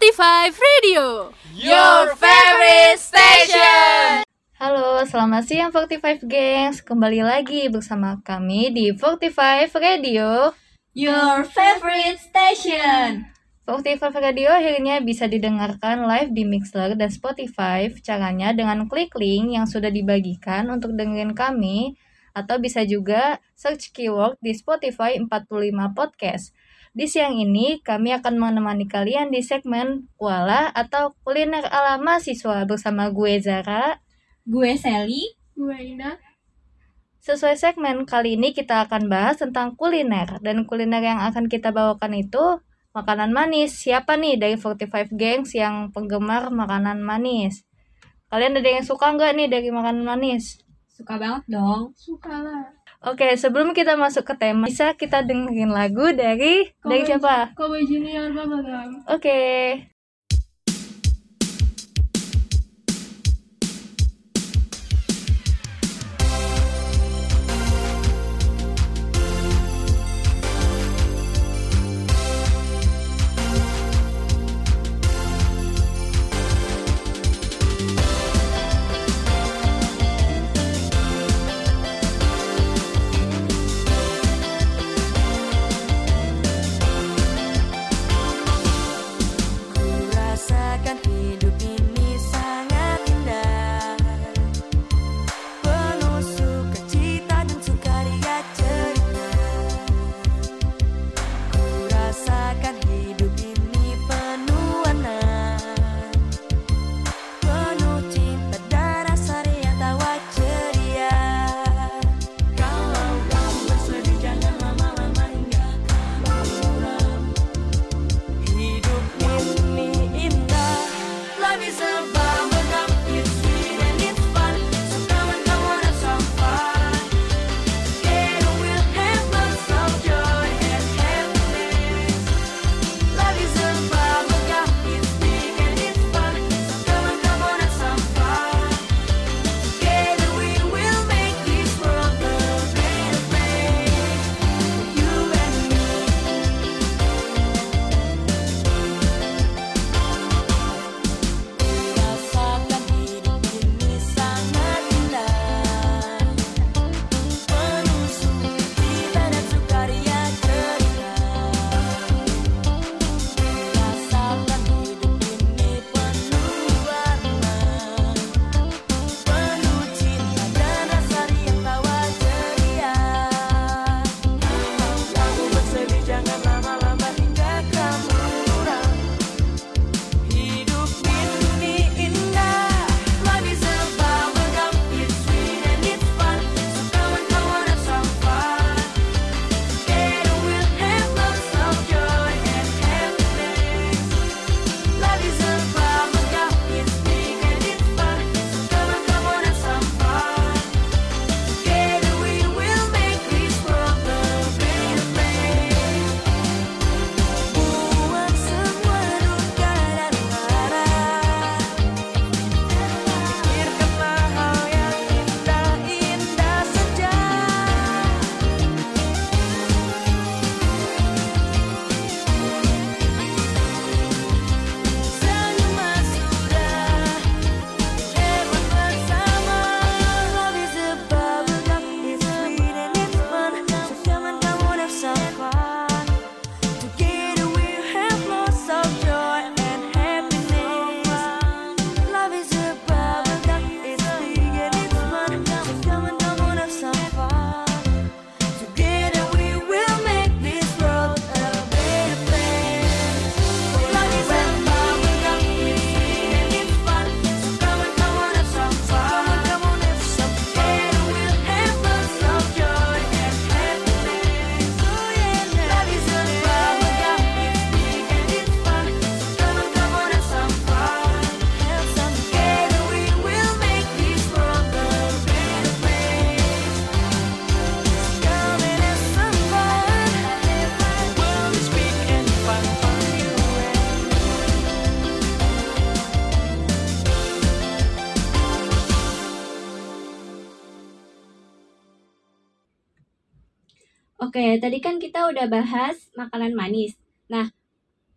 Spotify Radio Your favorite station. Halo, selamat siang 45 Gengs. Kembali lagi bersama kami di 45 Radio Your favorite station. 45 Radio akhirnya bisa didengarkan live di Mixler dan Spotify. Caranya dengan klik link yang sudah dibagikan untuk dengerin kami Atau bisa juga search keyword di Spotify 45 Podcast. Di siang ini, kami akan menemani kalian di segmen Kuala atau Kuliner Ala Mahasiswa bersama gue Zara, gue Sally, gue Ina. Sesuai segmen, kali ini kita akan bahas tentang kuliner. Dan kuliner yang akan kita bawakan itu makanan manis. Siapa nih dari 45 Gangs yang penggemar makanan manis? Kalian ada yang suka nggak nih dari makanan manis? Suka banget dong. Suka lah. Oke, sebelum kita masuk ke tema, bisa kita dengerin lagu dari Kobe, dari siapa? Kobe Junior Bambang. Oke. Oke, tadi kan kita udah bahas makanan manis. Nah,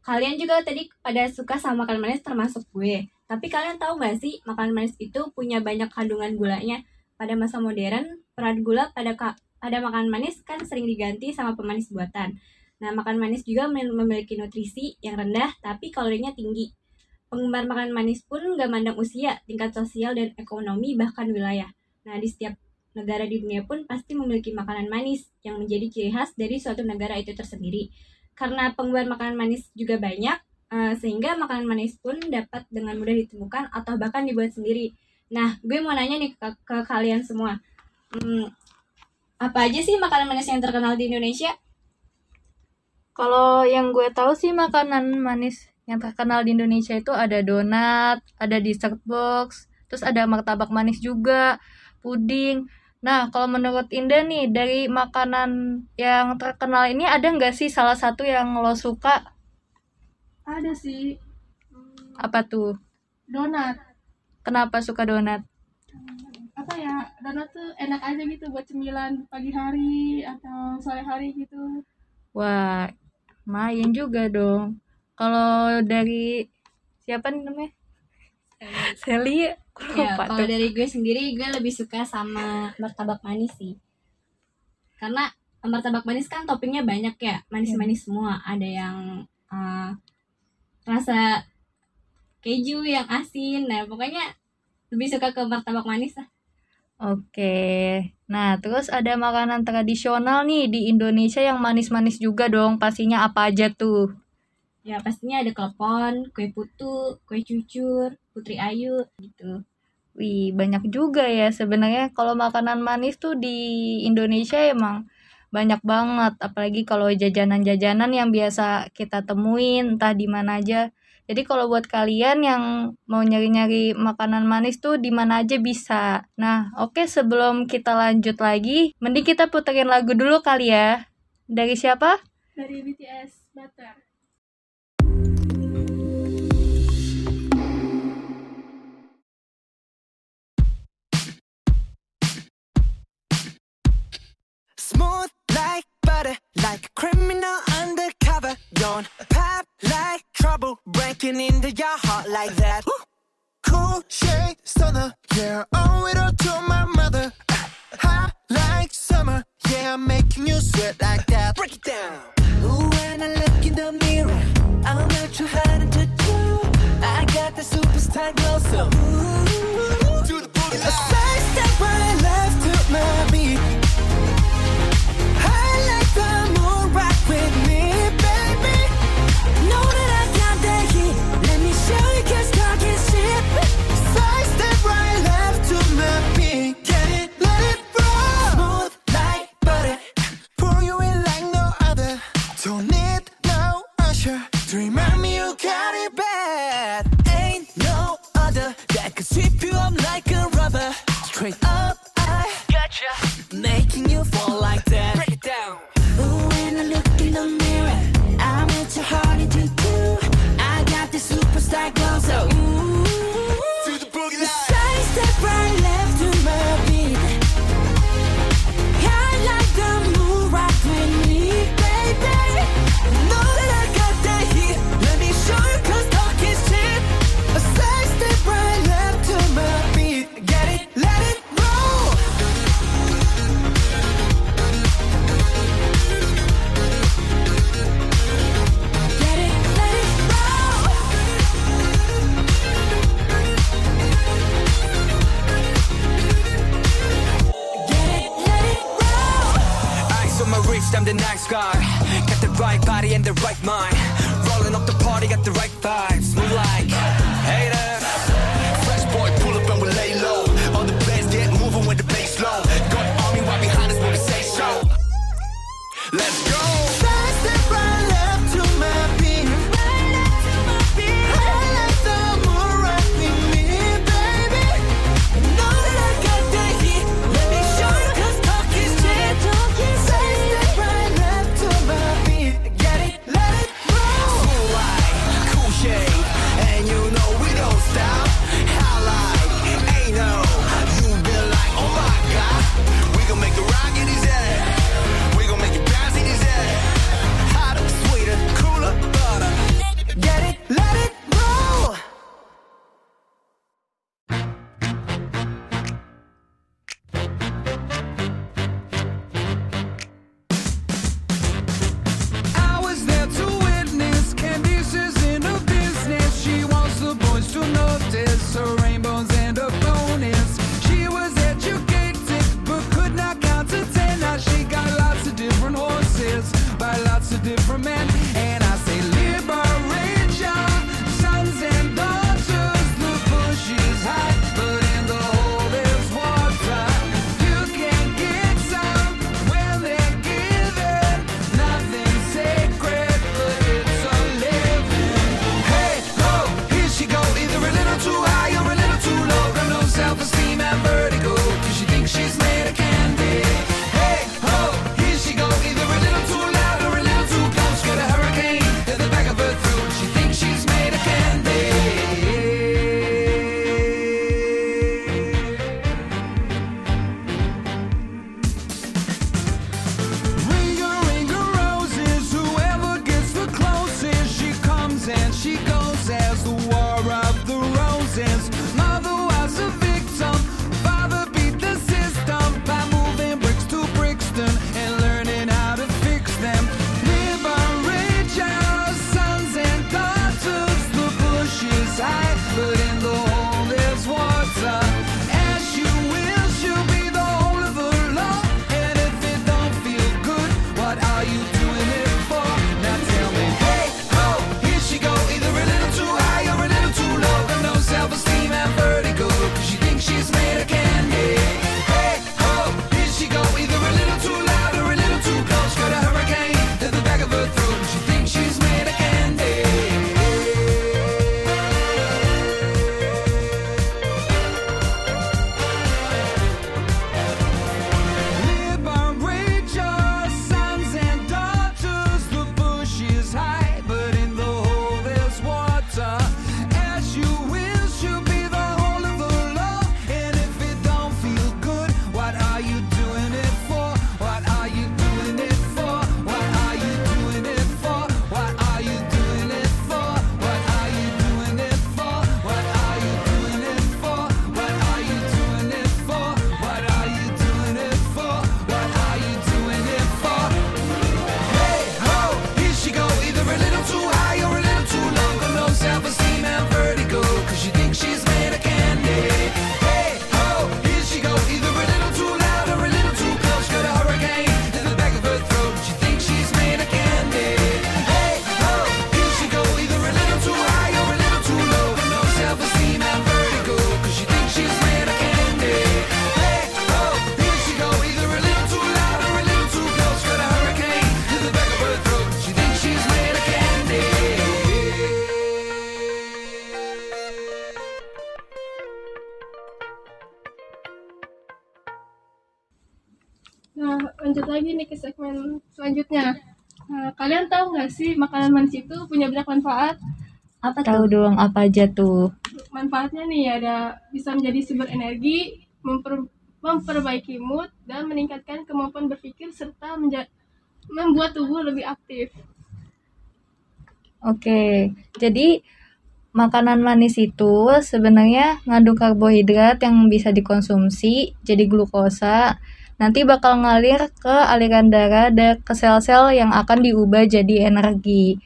kalian juga tadi pada suka sama makanan manis termasuk gue. Tapi kalian tahu gak sih makanan manis itu punya banyak kandungan gulanya? Pada masa modern, peran gula pada pada makanan manis kan sering diganti sama pemanis buatan. Nah, makanan manis juga memiliki nutrisi yang rendah tapi kalorinya tinggi. Penggemar makanan manis pun gak mandang usia, tingkat sosial dan ekonomi bahkan wilayah. Nah, di setiap negara di dunia pun pasti memiliki makanan manis yang menjadi ciri khas dari suatu negara itu tersendiri. Karena penggemar makanan manis juga banyak, eh, sehingga makanan manis pun dapat dengan mudah ditemukan atau bahkan dibuat sendiri. Nah, gue mau nanya nih ke, ke kalian semua. Hmm, apa aja sih makanan manis yang terkenal di Indonesia? Kalau yang gue tahu sih makanan manis yang terkenal di Indonesia itu ada donat, ada dessert box, terus ada martabak manis juga, puding. Nah, kalau menurut Indah nih, dari makanan yang terkenal ini ada nggak sih salah satu yang lo suka? Ada sih hmm, Apa tuh? donat. Kenapa suka donat? Apa ya? Donat tuh enak aja gitu buat cemilan pagi hari atau sore hari gitu. Wah, lumayan juga dong. Kalau dari siapa nih namanya? Sally, Ya, kalau dari gue sendiri gue lebih suka sama martabak manis sih. Karena martabak manis kan toppingnya banyak ya, manis-manis semua. Ada yang eh, rasa keju, yang asin. Nah, pokoknya lebih suka ke martabak manis lah. Oke, nah terus ada makanan tradisional nih di Indonesia yang manis-manis juga dong. Pastinya apa aja tuh? Ya, pastinya ada klepon, kue putu, kue cucur, putri ayu gitu. Wih, banyak juga ya sebenarnya kalau makanan manis tuh di Indonesia emang banyak banget. Apalagi kalau jajanan-jajanan yang biasa kita temuin entah di mana aja. Jadi kalau buat kalian yang mau nyari-nyari makanan manis tuh di mana aja bisa. Nah, oke sebelum kita lanjut lagi, mending kita puterin lagu dulu kali ya. Dari siapa? Dari BTS Butter. Smooth like butter, like a criminal undercover. Don't pop like trouble, breaking into your heart like that. Cool shade stunner, yeah, owe it all to my mother. Hot like summer, yeah, I'm making you sweat like that. Break it down. Ooh, when I look in the mirror, I'm not too hard to do. I got the superstar glow, so ooh, do the boogie. A side step right left to my beat. Kalian tahu nggak sih makanan manis itu punya banyak manfaat? Apa Tahu tuh? dong apa aja tuh? Manfaatnya nih ada bisa menjadi sumber energi, memper- memperbaiki mood, dan meningkatkan kemampuan berpikir serta membuat tubuh lebih aktif. Oke, jadi makanan manis itu sebenarnya ngandung karbohidrat yang bisa dikonsumsi jadi glukosa. Nanti bakal ngalir ke aliran darah dan ke sel-sel yang akan diubah jadi energi.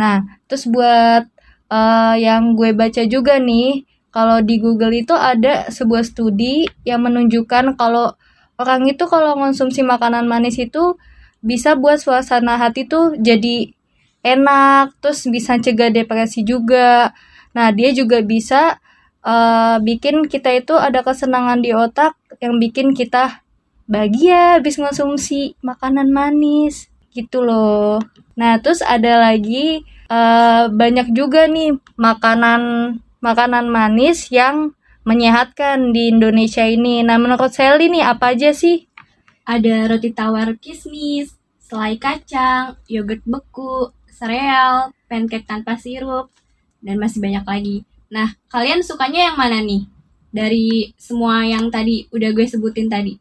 Nah, terus buat eh, yang gue baca juga nih, kalau di Google itu ada sebuah studi yang menunjukkan kalau orang itu kalau konsumsi makanan manis itu bisa buat suasana hati tuh jadi enak, terus bisa cegah depresi juga. Nah, dia juga bisa eh, bikin kita itu ada kesenangan di otak yang bikin kita bahagia habis konsumsi makanan manis gitu loh. Nah, terus ada lagi eh, banyak juga nih makanan makanan manis yang menyehatkan di Indonesia ini. Nah, menurut Sally nih apa aja sih? Ada roti tawar kismis, selai kacang, yogurt beku, sereal, pancake tanpa sirup, dan masih banyak lagi. Nah, kalian sukanya yang mana nih? Dari semua yang tadi udah gue sebutin tadi.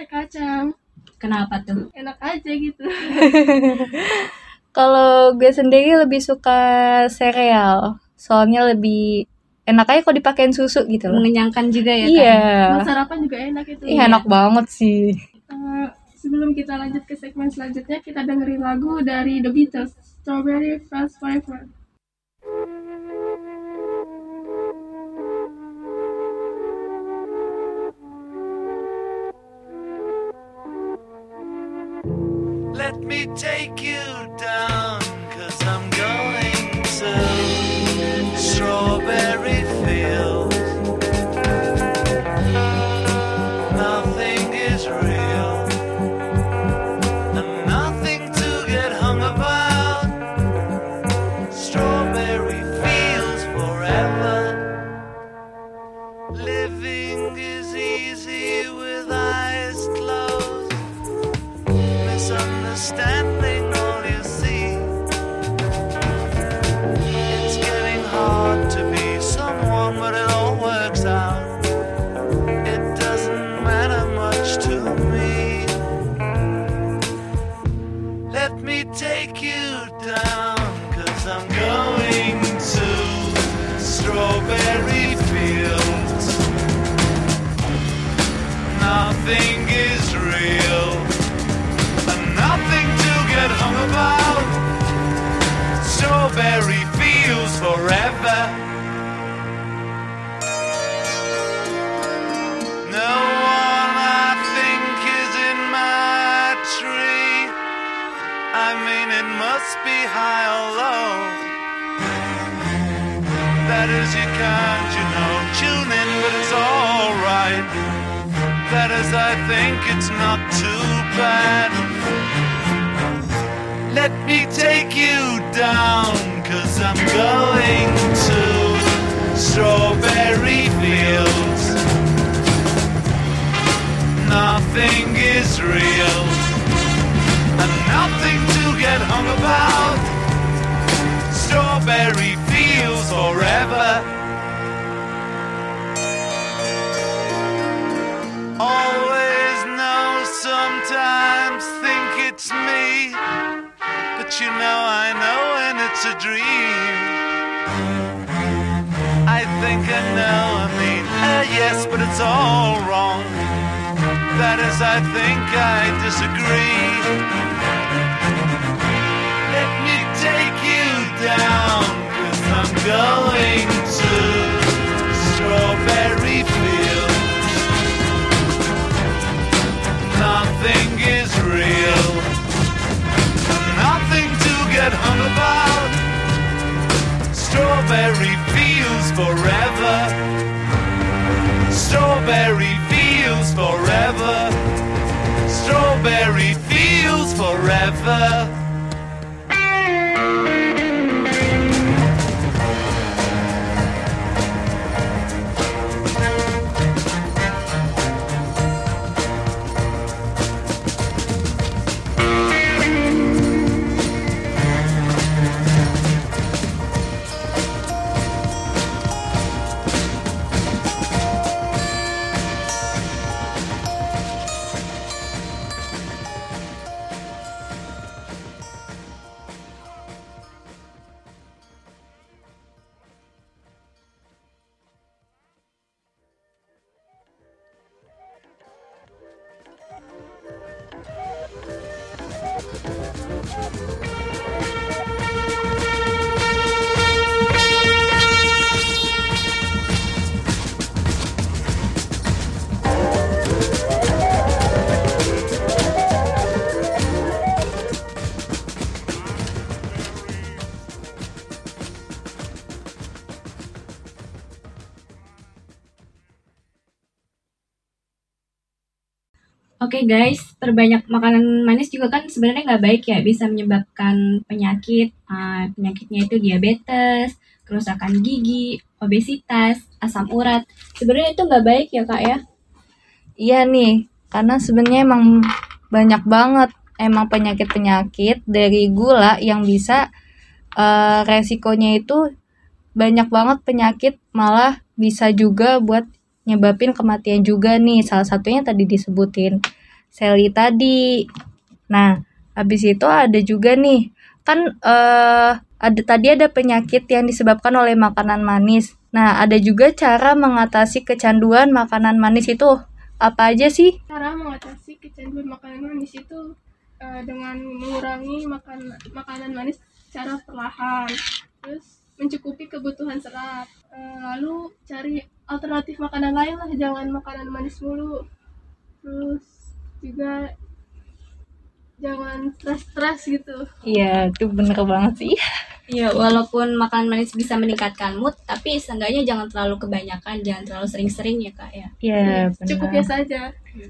Selai kacang, Kenapa tuh? enak aja gitu. Kalau gue sendiri lebih suka sereal, soalnya lebih enak aja kalau dipakein susu gitu loh. Mengenyangkan juga ya Iya, kan? Sarapan juga enak itu. Ih, enak banget sih. Eh, sebelum kita lanjut ke segmen selanjutnya, kita dengerin lagu dari The Beatles, Strawberry Fast Forever. Let me take you down, understand high or low. That is, you can't, you know, tune in, but it's alright. That is, I think it's not too bad. Let me take you down, cause I'm going to strawberry fields. Nothing is real, get hung about. Strawberry fields forever. Always know, sometimes think it's me. But you know I know when it's a dream. I think I know, I mean, uh, yes, but it's all wrong. That is, I think I disagree. Going to strawberry fields. Nothing is real nothing to get hung about. Strawberry fields forever. Strawberry fields forever. Strawberry fields forever. Oke guys, perbanyak makanan manis juga kan sebenarnya nggak baik ya, bisa menyebabkan penyakit. Ah, penyakitnya itu diabetes, kerusakan gigi, obesitas, asam urat. Sebenarnya itu nggak baik ya kak ya. Iya nih, karena sebenarnya emang banyak banget emang penyakit-penyakit dari gula yang bisa eh, resikonya itu banyak banget penyakit malah bisa juga buat nyebabin kematian juga nih. Salah satunya tadi disebutin Sally tadi. Nah, habis itu ada juga nih kan eh ada tadi ada penyakit yang disebabkan oleh makanan manis. Nah, ada juga cara mengatasi kecanduan makanan manis itu apa aja sih? Cara mengatasi kecanduan makanan manis itu eh, dengan mengurangi makan makanan manis secara perlahan, terus mencukupi kebutuhan serat. Eh, lalu cari alternatif makanan lain lah, jangan makanan manis mulu. Terus juga jangan stres-stres gitu. Iya, itu bener banget sih. Iya, walaupun makanan manis bisa meningkatkan mood, tapi seenggaknya jangan terlalu kebanyakan, jangan terlalu sering-sering ya kak ya. Iya, Cukupnya benar. saja.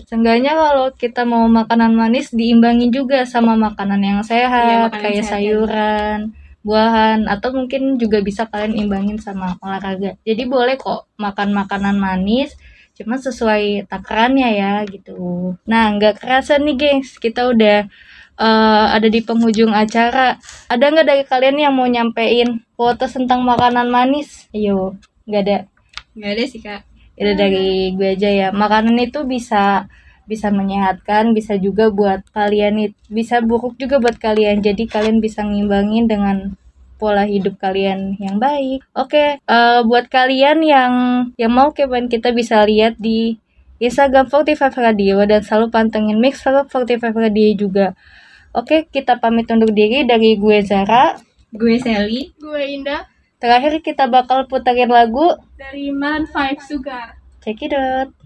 Seenggaknya kalau kita mau makanan manis diimbangi juga sama makanan yang Iya, sehat, makanan kayak sehat. sayuran, buahan, atau mungkin juga bisa kalian imbangin sama olahraga. Jadi boleh kok makan makanan manis, cuma sesuai takarannya ya gitu. Nah, nggak kerasa nih gengs, kita udah eh, ada di penghujung acara. Ada nggak dari kalian yang mau nyampein quotes tentang makanan manis? Ayo, nggak ada. Nggak ada sih kak. Itu dari gue aja ya. Makanan itu bisa bisa menyehatkan, bisa juga buat kalian bisa buruk juga buat kalian. Jadi kalian bisa ngimbangin dengan pola hidup kalian yang baik. Oke, eh, buat kalian yang yang mau kepoin kita bisa lihat di Instagram 45 Radio dan selalu pantengin Mix 45 Radio juga. Oke, kita pamit undur diri dari gue Zara. Gue Sally. Gue Indah. Terakhir kita bakal puterin lagu Dari Man 5 Sugar. Check it out.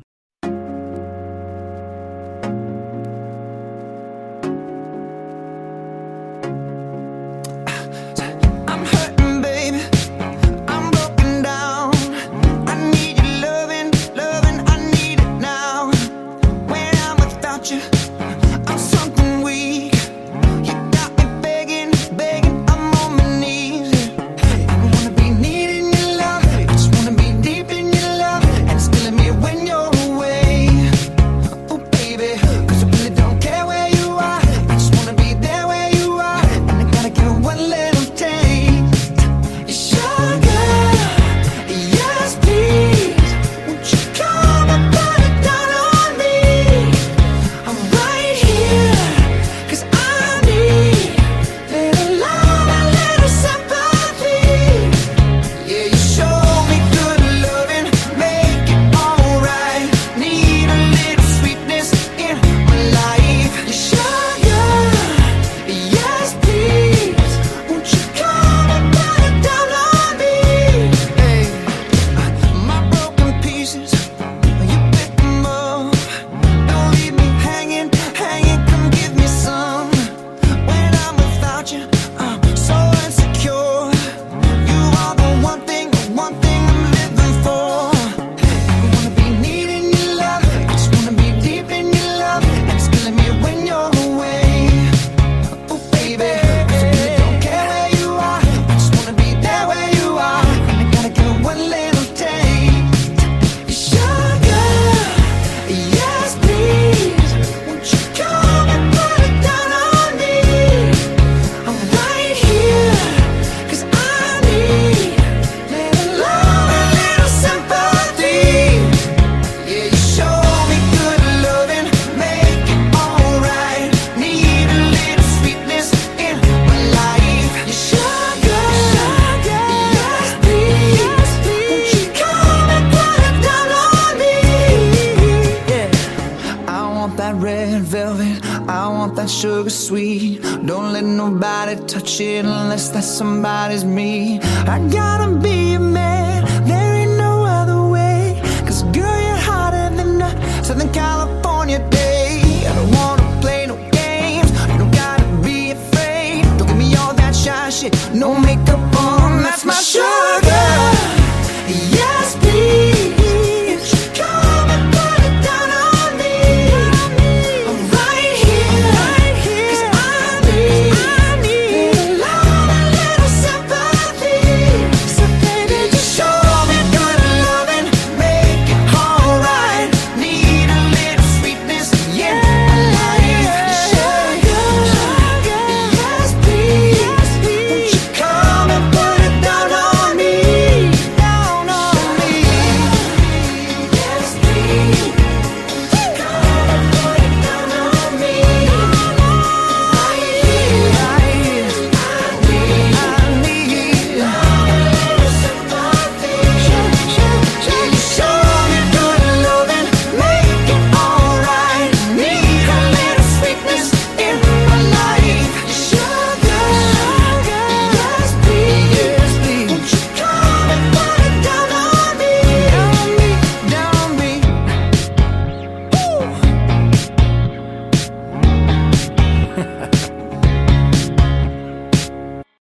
red velvet. I want that sugar sweet. Don't let nobody touch it unless that somebody's me. I gotta be a man, there ain't no other way. Cause girl, you're hotter than a Southern California day. I don't wanna play no games, you don't gotta be afraid. Don't give me all that shy shit, no makeup on, that's my sugar.